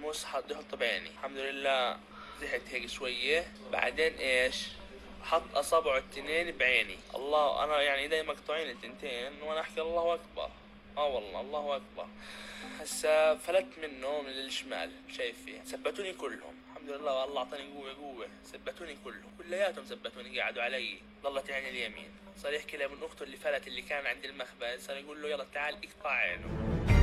الموس حط يحط بعيني. الحمد لله زحت هيك شوية. بعدين إيش؟ حط اصابعه التنين بعيني. الله أنا يعني إيدي مقطوعين التنتين وأنا أحكي الله أكبر. آه والله الله أكبر. هسا فلت منه من الشمال شايف فيه. ثبتوني كلهم. الحمد لله والله أعطاني قوة قوة. ثبتوني كلهم. كلياتهم ثبتوني قعدوا علي. ضلت عيني اليمين. صار يحكي لابن أخته اللي فلت اللي كان عند المخبز صار يقول له يلا تعال اقطع عينه.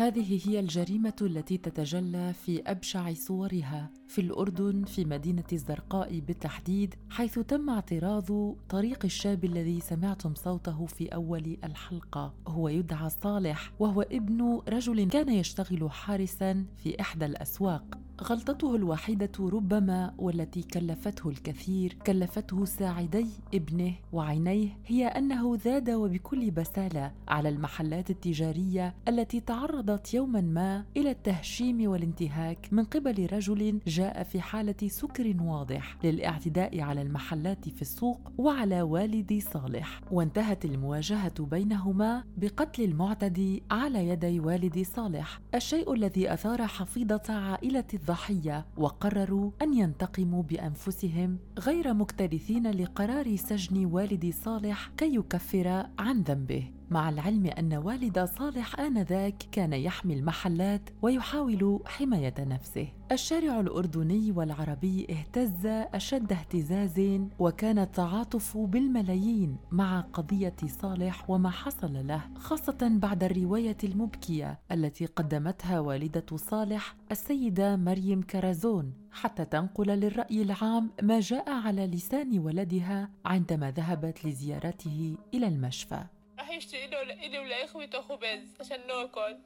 هذه هي الجريمة التي تتجلى في أبشع صورها. في الأردن في مدينة الزرقاء بالتحديد حيث تم اعتراض طريق الشاب الذي سمعتم صوته في أول الحلقة. هو يدعى صالح وهو ابن رجل كان يشتغل حارسا في إحدى الأسواق. غلطته الوحيدة ربما والتي كلفته الكثير كلفته ساعدي ابنه وعينيه هي أنه ذاد وبكل بسالة على المحلات التجارية التي تعرضت يوما ما إلى التهشيم والانتهاك من قبل رجل جاء في حالة سكر واضح للاعتداء على المحلات في السوق وعلى والد صالح. وانتهت المواجهة بينهما بقتل المعتدي على يدي والد صالح الشيء الذي أثار حفيظة عائلة الضحية وقرروا أن ينتقموا بأنفسهم غير مكترثين لقرار سجن والد صالح كي يكفر عن ذنبه. مع العلم أن والد صالح آنذاك كان يحمي المحلات ويحاول حماية نفسه. الشارع الأردني والعربي اهتز أشد اهتزاز وكان التعاطف بالملايين مع قضية صالح وما حصل له، خاصة بعد الرواية المبكية التي قدمتها والدة صالح السيدة مريم كرزون حتى تنقل للرأي العام ما جاء على لسان ولدها عندما ذهبت لزيارته إلى المشفى. راح يشتري له إلي ولإخوته خبز عشان ناكل.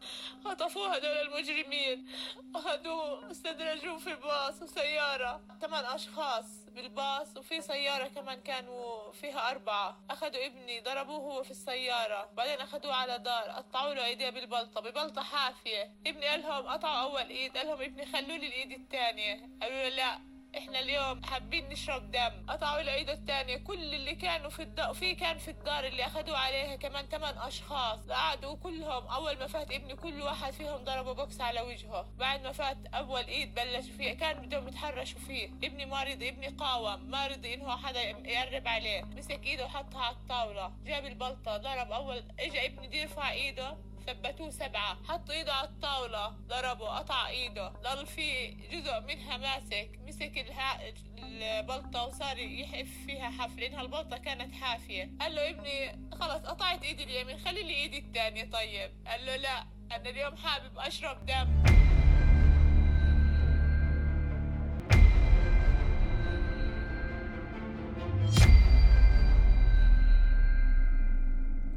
خطفوه هدول المجرمين. أخذوه استدرجوه في باص وسيارة. ثمان أشخاص بالباص وفي سيارة كمان كانوا فيها أربعة. أخذوا ابني ضربوه هو في السيارة. بعدين أخذوه على دار. قطعوا له إيديه بالبلطة ببلطة حافية. ابني قال لهم قطعوا أول إيد قال لهم ابني خلوا لي الإيد الثانية. قالوا له لا. إحنا اليوم حابين نشرب دم. قطعوا الايد الثانية كل اللي كانوا في الدار في كان في الدار اللي اخذوا عليها كمان ثمان أشخاص. قعدوا كلهم. أول ما فات ابني كل واحد فيهم ضربوا بوكس على وجهه. بعد ما فات أول ايد بلشوا فيه. كان بدهم يتحرشوا فيه. ابني ما رضي ابني قاوم. ما رضي إنه حدا يقرب عليه. مسك إيده وحطها على الطاولة. جاب البلطة ضرب اول اجى ابني يرفع إيده. ثبتوه سبعة. حط إيده على الطاولة. ضربه قطع إيده. ضل في جزء منها ماسك. مسك البلطة وصار يحف فيها حف لانها البلطة كانت حافية. قال له ابني خلص قطعت إيدي اليمين. خلي لي إيدي الثانية طيب. قال له لا أنا اليوم حابب أشرب دم.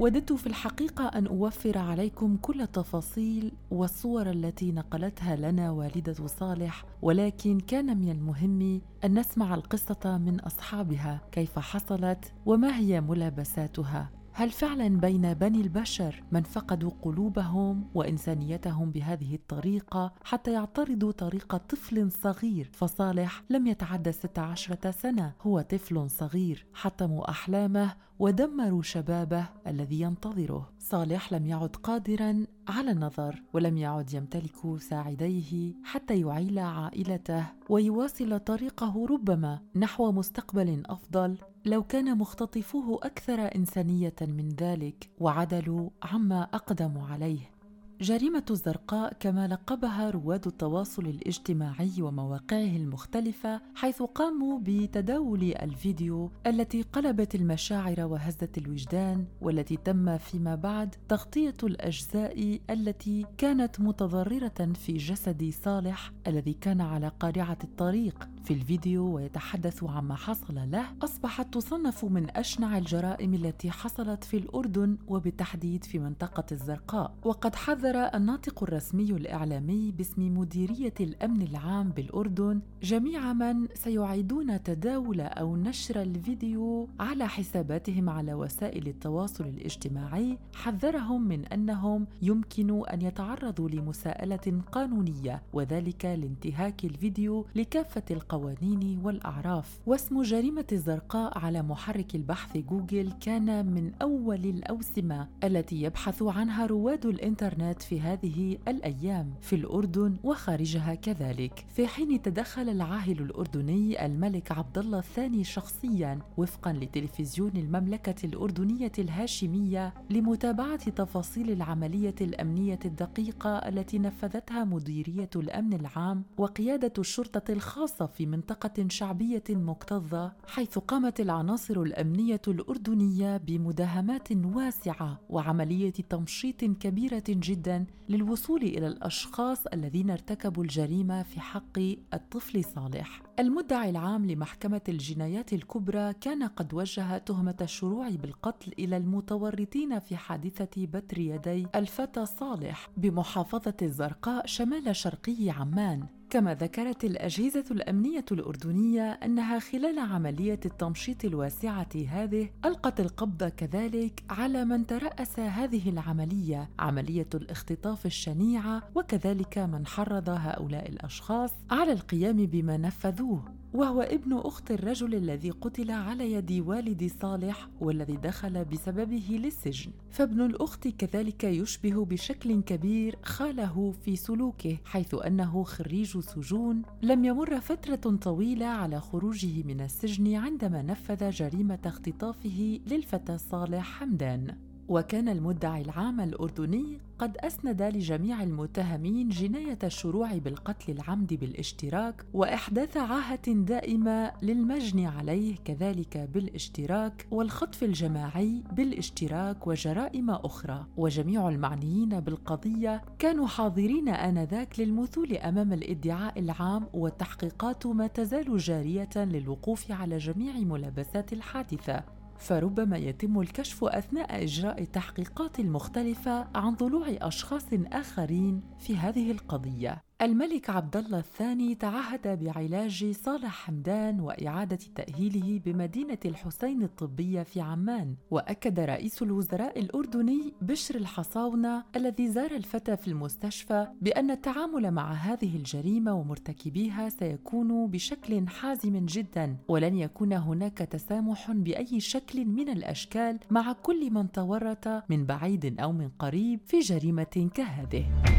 وددت في الحقيقة أن أوفر عليكم كل التفاصيل والصور التي نقلتها لنا والدة صالح ولكن كان من المهم أن نسمع القصة من أصحابها كيف حصلت وما هي ملابساتها. هل فعلا بين بني البشر من فقدوا قلوبهم وإنسانيتهم بهذه الطريقة حتى يعترضوا طريقه طفل صغير؟ فصالح لم يتعدى 16 سنة هو طفل صغير حطموا أحلامه ودمروا شبابه الذي ينتظره. صالح لم يعد قادرا على النظر ولم يعد يمتلك ساعديه حتى يعيل عائلته ويواصل طريقه ربما نحو مستقبل أفضل. لو كان مختطفوه أكثر إنسانية من ذلك وعدلوا عما أقدموا عليه. جريمة الزرقاء كما لقبها رواد التواصل الاجتماعي ومواقعه المختلفة حيث قاموا بتداول الفيديو التي قلبت المشاعر وهزت الوجدان والتي تم فيما بعد تغطية الأجزاء التي كانت متضررة في جسد صالح الذي كان على قارعة الطريق. في الفيديو ويتحدث عما حصل له أصبحت تصنف من أشنع الجرائم التي حصلت في الأردن وبالتحديد في منطقة الزرقاء. وقد حذر الناطق الرسمي الإعلامي باسم مديرية الأمن العام بالأردن جميع من سيعيدون تداول أو نشر الفيديو على حساباتهم على وسائل التواصل الاجتماعي حذرهم من أنهم يمكن أن يتعرضوا لمساءلة قانونية وذلك لانتهاك الفيديو لكافة القوانين والأعراف. واسم جريمة الزرقاء على محرك البحث جوجل كان من أول الأوسمة التي يبحث عنها رواد الإنترنت كانت في هذه الأيام في الأردن وخارجها كذلك. في حين تدخل العاهل الأردني الملك عبد الله الثاني شخصيا وفقا لتلفزيون المملكة الأردنية الهاشمية لمتابعة تفاصيل العملية الأمنية الدقيقة التي نفذتها مديرية الأمن العام وقيادة الشرطة الخاصة في منطقة شعبية مكتظة حيث قامت العناصر الأمنية الأردنية بمداهمات واسعة وعملية تمشيط كبيرة جدا للوصول إلى الأشخاص الذين ارتكبوا الجريمة في حق الطفل صالح. المدعي العام لمحكمة الجنايات الكبرى كان قد وجه تهمة الشروع بالقتل إلى المتورطين في حادثة بتر يدي الفتى صالح بمحافظة الزرقاء شمال شرقي عمان. كما ذكرت الأجهزة الأمنية الأردنية أنها خلال عملية التمشيط الواسعة هذه ألقت القبض كذلك على من ترأس هذه العملية عملية الاختطاف الشنيعة وكذلك من حرض هؤلاء الأشخاص على القيام بما نفذوه. وهو ابن أخت الرجل الذي قتل على يد والد صالح والذي دخل بسببه للسجن. فابن الأخت كذلك يشبه بشكل كبير خاله في سلوكه حيث أنه خريج سجون لم يمر فترة طويلة على خروجه من السجن عندما نفذ جريمة اختطافه للفتى صالح حمدان. وكان المدعي العام الأردني قد أسند لجميع المتهمين جناية الشروع بالقتل العمد بالاشتراك وإحداث عاهة دائمة للمجني عليه كذلك بالاشتراك والخطف الجماعي بالاشتراك وجرائم أخرى. وجميع المعنيين بالقضية كانوا حاضرين آنذاك للمثول أمام الادعاء العام والتحقيقات ما تزال جارية للوقوف على جميع ملابسات الحادثة. فربما يتم الكشف أثناء إجراء التحقيقات المختلفه عن ضلوع أشخاص آخرين في هذه القضية. الملك عبد الله الثاني تعهد بعلاج صالح حمدان وإعادة تأهيله بمدينة الحسين الطبية في عمان وأكد رئيس الوزراء الأردني بشر الحصاونة الذي زار الفتى في المستشفى بأن التعامل مع هذه الجريمة ومرتكبيها سيكون بشكل حازم جدا ولن يكون هناك تسامح بأي شكل من الأشكال مع كل من تورط من بعيد أو من قريب في جريمة كهذه.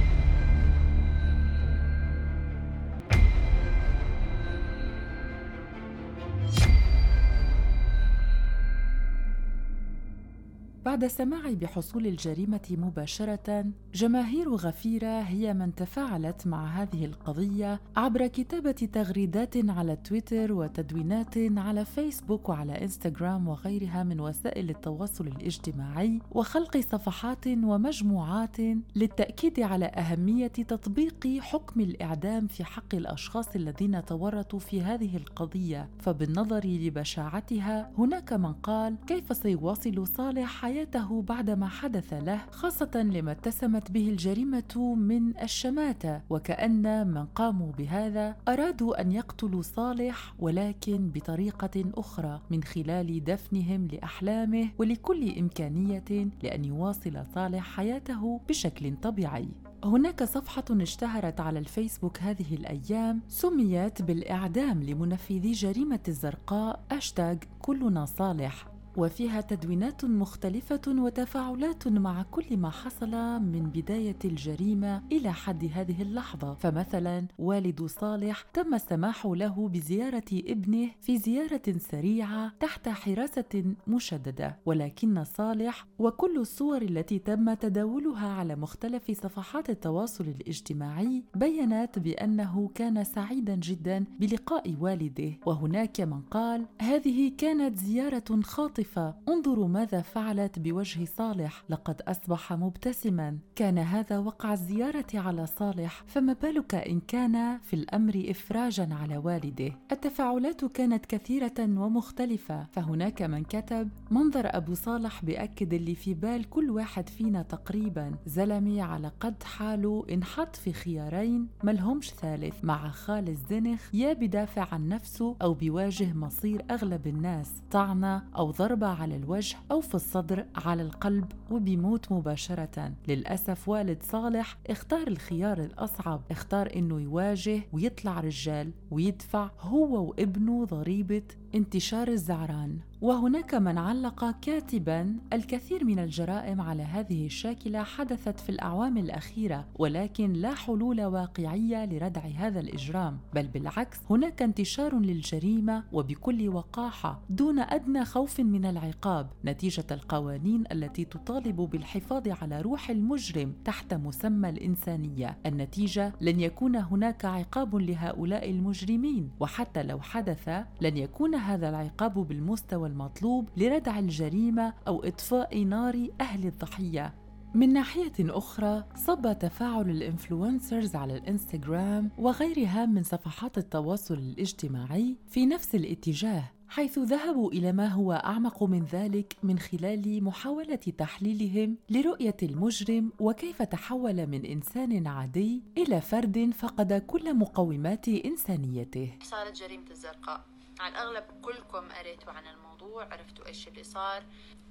بعد السماع بحصول الجريمة مباشرة، جماهير غفيرة هي من تفاعلت مع هذه القضية عبر كتابة تغريدات على تويتر وتدوينات على فيسبوك وعلى إنستغرام وغيرها من وسائل التواصل الاجتماعي وخلق صفحات ومجموعات للتأكيد على أهمية تطبيق حكم الإعدام في حق الأشخاص الذين تورطوا في هذه القضية، فبالنظر لبشاعتها هناك من قال كيف سيواصل صالح حياته بعد ما حدث له خاصة لما اتسمت به الجريمة من الشماتة. وكأن من قاموا بهذا أرادوا أن يقتلوا صالح ولكن بطريقة أخرى من خلال دفنهم لأحلامه ولكل إمكانية لأن يواصل صالح حياته بشكل طبيعي. هناك صفحة اشتهرت على الفيسبوك هذه الأيام سميت بالإعدام لمنفذي جريمة الزرقاء أشتاغ كلنا صالح. وفيها تدوينات مختلفة وتفاعلات مع كل ما حصل من بداية الجريمة إلى حد هذه اللحظة، فمثلا والد صالح تم السماح له بزيارة ابنه في زيارة سريعة تحت حراسة مشددة، ولكن صالح وكل الصور التي تم تداولها على مختلف صفحات التواصل الاجتماعي بينت بأنه كان سعيدا جدا بلقاء والده، وهناك من قال هذه كانت زيارة خاطئة عاطفة انظروا ماذا فعلت بوجه صالح. لقد أصبح مبتسما. كان هذا وقع الزيارة على صالح فما بالك إن كان في الأمر إفراجا على والده؟ التفاعلات كانت كثيرة ومختلفة. فهناك من كتب منظر أبو صالح بأكد اللي في بال كل واحد فينا تقريبا. زلمي على قد حاله انحط في خيارين ملهمش ثالث. مع خال الزنخ يا بدافع عن نفسه أو بيواجه مصير أغلب الناس. طعنة أو ضرب ضربة على الوجه أو في الصدر على القلب وبيموت مباشرة. للأسف والد صالح اختار الخيار الأصعب اختار إنه يواجه ويطلع رجال ويدفع هو وابنه ضريبة انتشار الزعران. وهناك من علق كاتبا الكثير من الجرائم على هذه الشاكلة حدثت في الأعوام الأخيرة ولكن لا حلول واقعية لردع هذا الإجرام. بل بالعكس هناك انتشار للجريمة وبكل وقاحة دون أدنى خوف من العقاب. نتيجة القوانين التي تطالب بالحفاظ على روح المجرم تحت مسمى الإنسانية. النتيجة لن يكون هناك عقاب لهؤلاء المجرمين وحتى لو حدث لن يكون هذا العقاب بالمستوى المطلوب لردع الجريمة أو إطفاء نار أهل الضحية. من ناحية أخرى صب تفاعل الإنفلونسرز على الإنستغرام وغيرها من صفحات التواصل الاجتماعي في نفس الاتجاه حيث ذهبوا إلى ما هو أعمق من ذلك من خلال محاولة تحليلهم لرؤية المجرم وكيف تحول من إنسان عادي إلى فرد فقد كل مقومات إنسانيته. صارت جريمة الزرقاء. على الأغلب كلكم قريتوا عن الموضوع عرفتوا إيش اللي صار.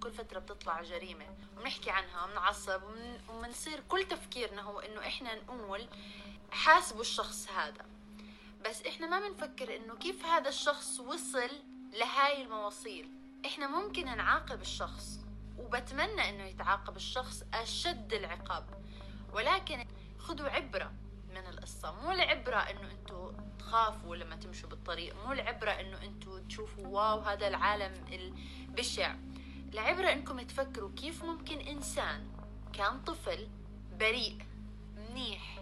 كل فترة بتطلع جريمة. وبنحكي عنها وبنعصب وبنصير كل تفكيرنا هو إنه إحنا نقول حاسبوا الشخص هذا. بس إحنا ما بنفكر إنه كيف هذا الشخص وصل لهاي المواصيل. إحنا ممكن نعاقب الشخص وبتمنى إنه يتعاقب الشخص أشد العقاب. ولكن خذوا عبرة. من القصة. مو العبرة إنه أنتوا تخافوا لما تمشوا بالطريق مو العبرة إنه أنتوا تشوفوا واو هذا العالم البشع العبرة إنكم تفكروا كيف ممكن إنسان كان طفل بريء منيح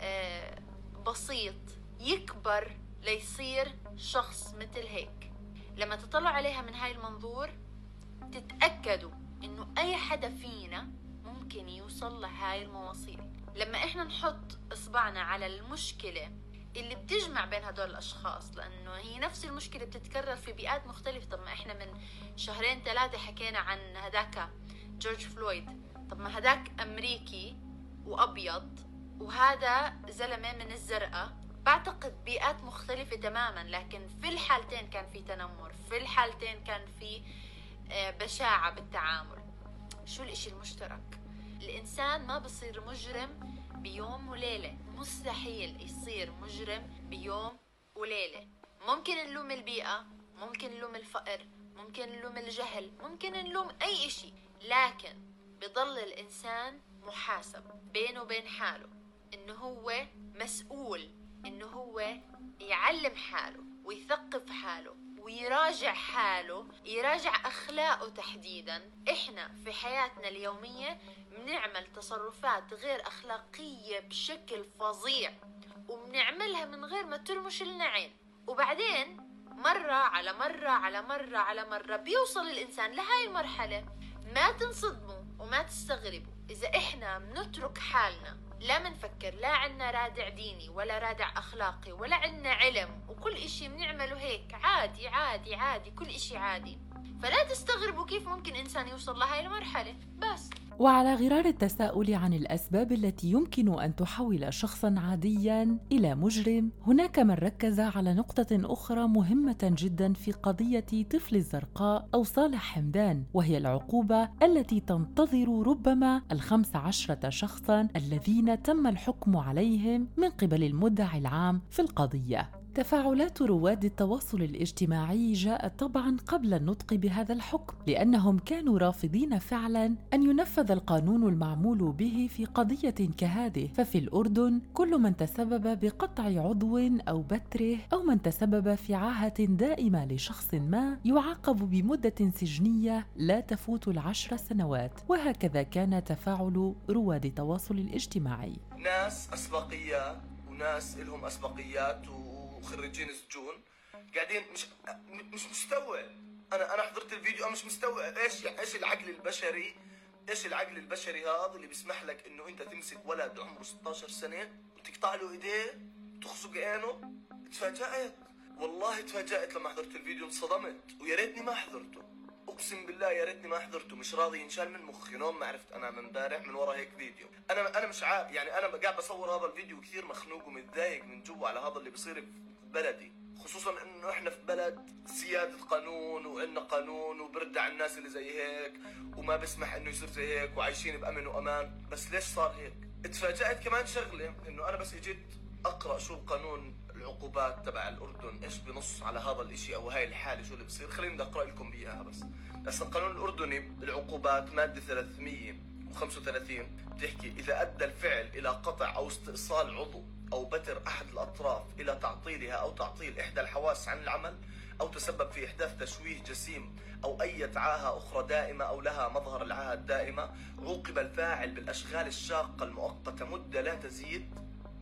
آه بسيط يكبر ليصير شخص مثل هيك. لما تطلعوا عليها من هاي المنظور تتأكدوا إنه أي حدا فينا ممكن يوصل لهاي المواصيل. لما إحنا نحط إصبعنا على المشكلة اللي بتجمع بين هدول الأشخاص لأنه هي نفس المشكلة بتتكرر في بيئات مختلفة. طب ما إحنا من شهرين ثلاثة حكينا عن هداك جورج فلويد. طب ما هداك أمريكي وأبيض وهذا زلمة من الزرقاء. بعتقد بيئات مختلفة تماما لكن في الحالتين كان في تنمر في الحالتين كان في آه، بشاعة بالتعامل. شو الإشي المشترك؟ الإنسان ما بصير مجرم بيوم وليلة مستحيل يصير مجرم بيوم وليلة. ممكن نلوم البيئة ممكن نلوم الفقر ممكن نلوم الجهل ممكن نلوم أي إشي. لكن بضل الإنسان محاسب بينه وبين حاله إنه هو مسؤول إنه هو يعلم حاله ويثقف حاله ويراجع حاله يراجع أخلاقه تحديدا. إحنا في حياتنا اليومية بنعمل تصرفات غير أخلاقية بشكل فظيع وبنعملها من غير ما ترمش لنا عين. وبعدين مرة على مرة على مرة على مرة بيوصل الإنسان لهاي المرحلة ما تنصدموا وما تستغربوا. إذا إحنا بنترك حالنا لا منفكر لا عنا رادع ديني ولا رادع أخلاقي ولا عنا علم وكل إشي بنعمله هيك عادي عادي عادي كل إشي عادي. فلا تستغربوا كيف ممكن إنسان يوصل لهاي المرحلة بس. وعلى غرار التساؤل عن الأسباب التي يمكن أن تحول شخصا عاديا إلى مجرم هناك من ركز على نقطة أخرى مهمة جدا في قضية طفل الزرقاء أو صالح حمدان وهي العقوبة التي تنتظر ربما الخمس عشرة شخصا الذين تم الحكم عليهم من قبل المدعي العام في القضية. تفاعلات رواد التواصل الاجتماعي جاءت طبعا قبل النطق بهذا الحكم لأنهم كانوا رافضين فعلا أن ينفذ القانون المعمول به في قضية كهذه. ففي الأردن كل من تسبب بقطع عضو أو بتره أو من تسبب في عاهة دائمة لشخص ما يعاقب بمدة سجنية لا تفوت العشر سنوات. وهكذا كان تفاعل رواد التواصل الاجتماعي. ناس اسبقيات وناس لهم أسبقيات و وخريجين السجون قاعدين مش مش مستوعب. أنا أنا حضرت الفيديو أنا مش مستوعب. إيش إيش العقل البشري؟ إيش العقل البشري هذا اللي بيسمح لك إنه أنت تمسك ولد عمره 16 سنة وتقطع له إيديه وتخزق عينه؟ تفاجأت. والله تفاجأت لما حضرت الفيديو انصدمت. ويا ريتني ما حضرته. أقسم بالله يا ريتني ما حضرته. مش راضي ينشال من مخي. نوم ما عرفت أنا من امبارح من ورا هيك فيديو. أنا أنا مش عارف يعني أنا قاعد بصور هذا الفيديو كثير مخنوق ومتضايق من جوا على هذا اللي بصير بلدي خصوصا انه إحنا في بلد سيادة قانون وعندنا قانون وبرد على الناس اللي زي هيك وما بسمح إنه يصير زي هيك وعايشين بأمن وأمان. بس ليش صار هيك؟ اتفاجأت كمان شغلة إنه أنا بس إجيت أقرأ شو قانون العقوبات تبع الأردن إيش بنص على هذا الإشي أو هاي الحالة شو اللي بصير. خليني بدي أقرأ لكم إياها بس. بس القانون الأردني العقوبات مادة 335 بتحكي إذا أدى الفعل إلى قطع أو استئصال عضو أو بتر أحد الأطراف إلى تعطيلها أو تعطيل إحدى الحواس عن العمل أو تسبب في إحداث تشويه جسيم أو أي عاهه أخرى دائمة أو لها مظهر العاهه الدائمه عوقب الفاعل بالأشغال الشاقة المؤقتة مدة لا تزيد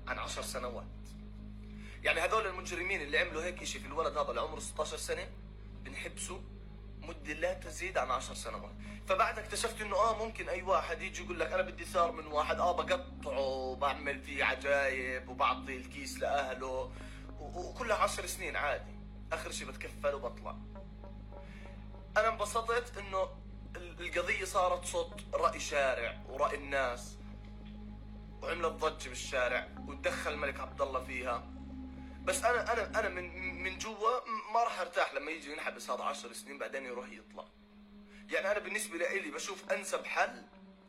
عن عشر سنوات. يعني هذول المجرمين اللي عملوا هيك شيء في الولد هذا اللي عمره 16 سنة بنحبسوا مدة لا تزيد عن 10 سنوات. فبعد اكتشفت إنه آه ممكن أي واحد يجي يقول لك أنا بدي ثار من واحد آه بقطعه وبعمل فيه عجايب وبعطي الكيس لأهله. وكلها 10 سنين عادي. آخر شيء بتكفل وبطلع. أنا انبسطت إنه القضية صارت صوت رأي شارع ورأي الناس. وعملت ضجة بالشارع وتدخل الملك عبد الله فيها. بس أنا أنا أنا من من جوا ما راح ارتاح لما يجي ينحبس هذا 10 سنين بعدين يروح يطلع. يعني أنا بالنسبة لي بشوف أنسب حل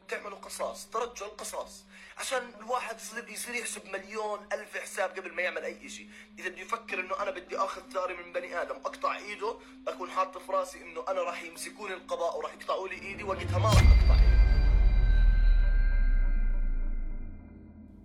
تعملوا قصاص ترجعوا القصاص. عشان الواحد يصير يصير يحسب مليون ألف حساب قبل ما يعمل أي شيء إذا بده يفكر إنه أنا بدي آخذ ثاري من بني آدم أقطع إيده اكون حاط في راسي إنه أنا راح يمسكوني القضاء وراح يقطعوا لي إيدي وقتها ما راح أقطع إيدي.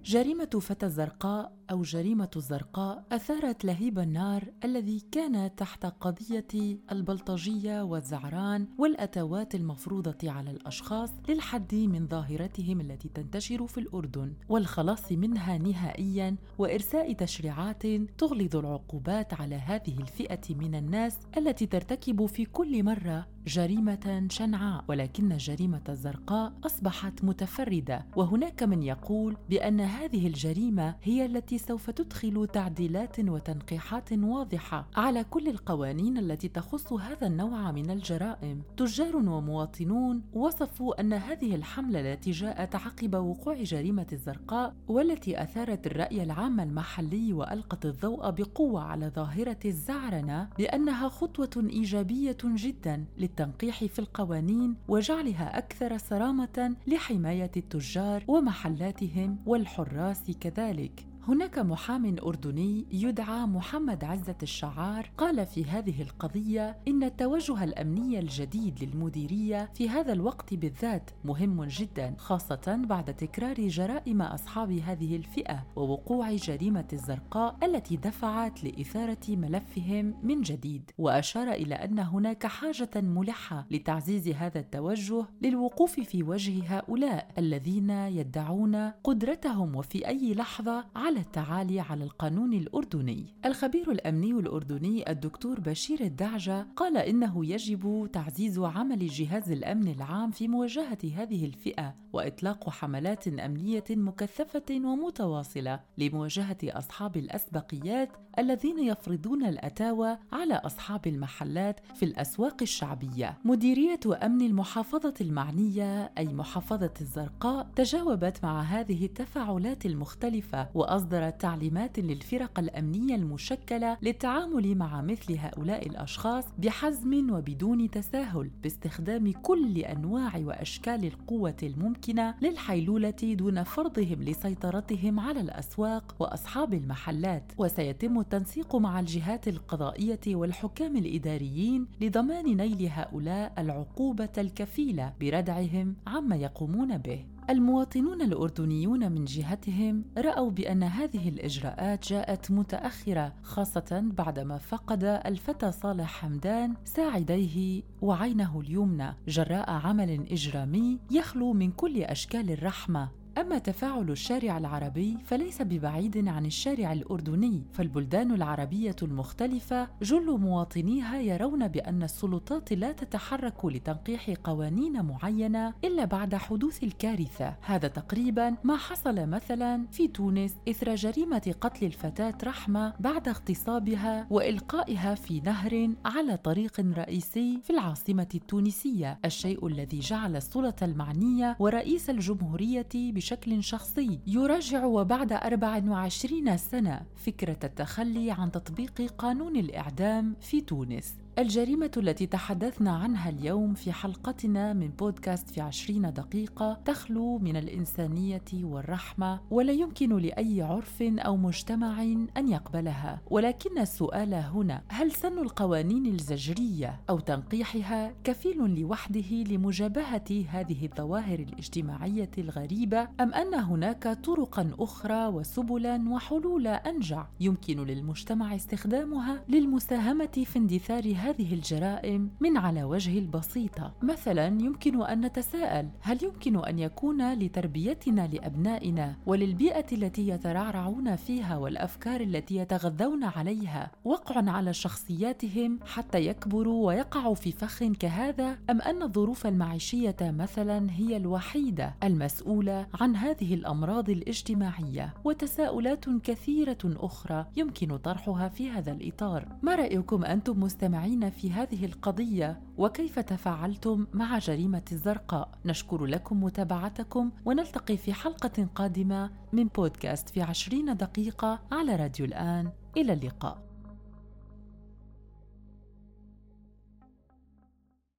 جريمة فتى الزرقاء أو جريمة الزرقاء أثارت لهيب النار الذي كان تحت قضية البلطجية والزعران والأتوات المفروضة على الأشخاص للحد من ظاهرتهم التي تنتشر في الأردن والخلاص منها نهائيا وإرساء تشريعات تغلظ العقوبات على هذه الفئة من الناس التي ترتكب في كل مرة جريمة شنعاء. ولكن الجريمة الزرقاء أصبحت متفردة وهناك من يقول بأن هذه الجريمة هي التي سوف تدخل تعديلات وتنقيحات واضحة على كل القوانين التي تخص هذا النوع من الجرائم. تجار ومواطنون وصفوا أن هذه الحملة التي جاءت عقب وقوع جريمة الزرقاء والتي أثارت الرأي العام المحلي وألقت الضوء بقوة على ظاهرة الزعرنة بأنها خطوة إيجابية جدا للتنقيح في القوانين وجعلها أكثر صرامة لحماية التجار ومحلاتهم والحراس كذلك. هناك محام أردني يدعى محمد عزة الشعار قال في هذه القضية إن التوجه الأمني الجديد للمديرية في هذا الوقت بالذات مهم جدا خاصة بعد تكرار جرائم أصحاب هذه الفئة ووقوع جريمة الزرقاء التي دفعت لإثارة ملفهم من جديد. وأشار إلى أن هناك حاجة ملحة لتعزيز هذا التوجه للوقوف في وجه هؤلاء الذين يدعون قدرتهم وفي أي لحظة على على التعالي على القانون الأردني. الخبير الأمني الأردني الدكتور بشير الدعجة قال إنه يجب تعزيز عمل جهاز الأمن العام في مواجهة هذه الفئة وإطلاق حملات أمنية مكثفة ومتواصلة لمواجهة أصحاب الأسبقيات الذين يفرضون الأتاوى على أصحاب المحلات في الأسواق الشعبية. مديرية أمن المحافظة المعنية أي محافظة الزرقاء تجاوبت مع هذه التفاعلات المختلفة وأصدرت أصدرت تعليمات للفرق الأمنية المشكلة للتعامل مع مثل هؤلاء الأشخاص بحزم وبدون تساهل باستخدام كل أنواع وأشكال القوة الممكنة للحيلولة دون فرضهم لسيطرتهم على الأسواق وأصحاب المحلات. وسيتم التنسيق مع الجهات القضائية والحكام الإداريين لضمان نيل هؤلاء العقوبة الكفيلة بردعهم عما يقومون به. المواطنون الأردنيون من جهتهم رأوا بأن هذه الإجراءات جاءت متأخرة خاصة بعدما فقد الفتى صالح حمدان ساعديه وعينه اليمنى. جراء عمل إجرامي يخلو من كل أشكال الرحمة. أما تفاعل الشارع العربي فليس ببعيد عن الشارع الأردني، فالبلدان العربية المختلفة جل مواطنيها يرون بأن السلطات لا تتحرك لتنقيح قوانين معينة إلا بعد حدوث الكارثة، هذا تقريبا ما حصل مثلا في تونس إثر جريمة قتل الفتاة رحمة بعد اغتصابها وإلقائها في نهر على طريق رئيسي في العاصمة التونسية، الشيء الذي جعل السلطة المعنية ورئيس الجمهورية بشكل شخصي يراجع وبعد 24 سنة فكرة التخلي عن تطبيق قانون الإعدام في تونس. الجريمة التي تحدثنا عنها اليوم في حلقتنا من بودكاست في عشرين دقيقة تخلو من الإنسانية والرحمة ولا يمكن لأي عرف أو مجتمع أن يقبلها. ولكن السؤال هنا هل سن القوانين الزجرية أو تنقيحها كفيل لوحده لمجابهة هذه الظواهر الاجتماعية الغريبة أم أن هناك طرقا أخرى وسبلا وحلول أنجع يمكن للمجتمع استخدامها للمساهمة في اندثار هذه الجرائم من على وجه البسيطة. مثلا يمكن أن نتساءل هل يمكن أن يكون لتربيتنا لأبنائنا وللبيئة التي يترعرعون فيها والأفكار التي يتغذون عليها وقع على شخصياتهم حتى يكبروا ويقعوا في فخ كهذا؟ أم أن الظروف المعيشية مثلا هي الوحيدة المسؤولة عن هذه الأمراض الاجتماعية؟ وتساؤلات كثيرة أخرى يمكن طرحها في هذا الإطار. ما رأيكم أنتم مستمعين في هذه القضية وكيف تفاعلتم مع جريمة الزرقاء؟ نشكر لكم متابعتكم ونلتقي في حلقة قادمة من بودكاست في عشرين دقيقة على راديو الآن. إلى اللقاء.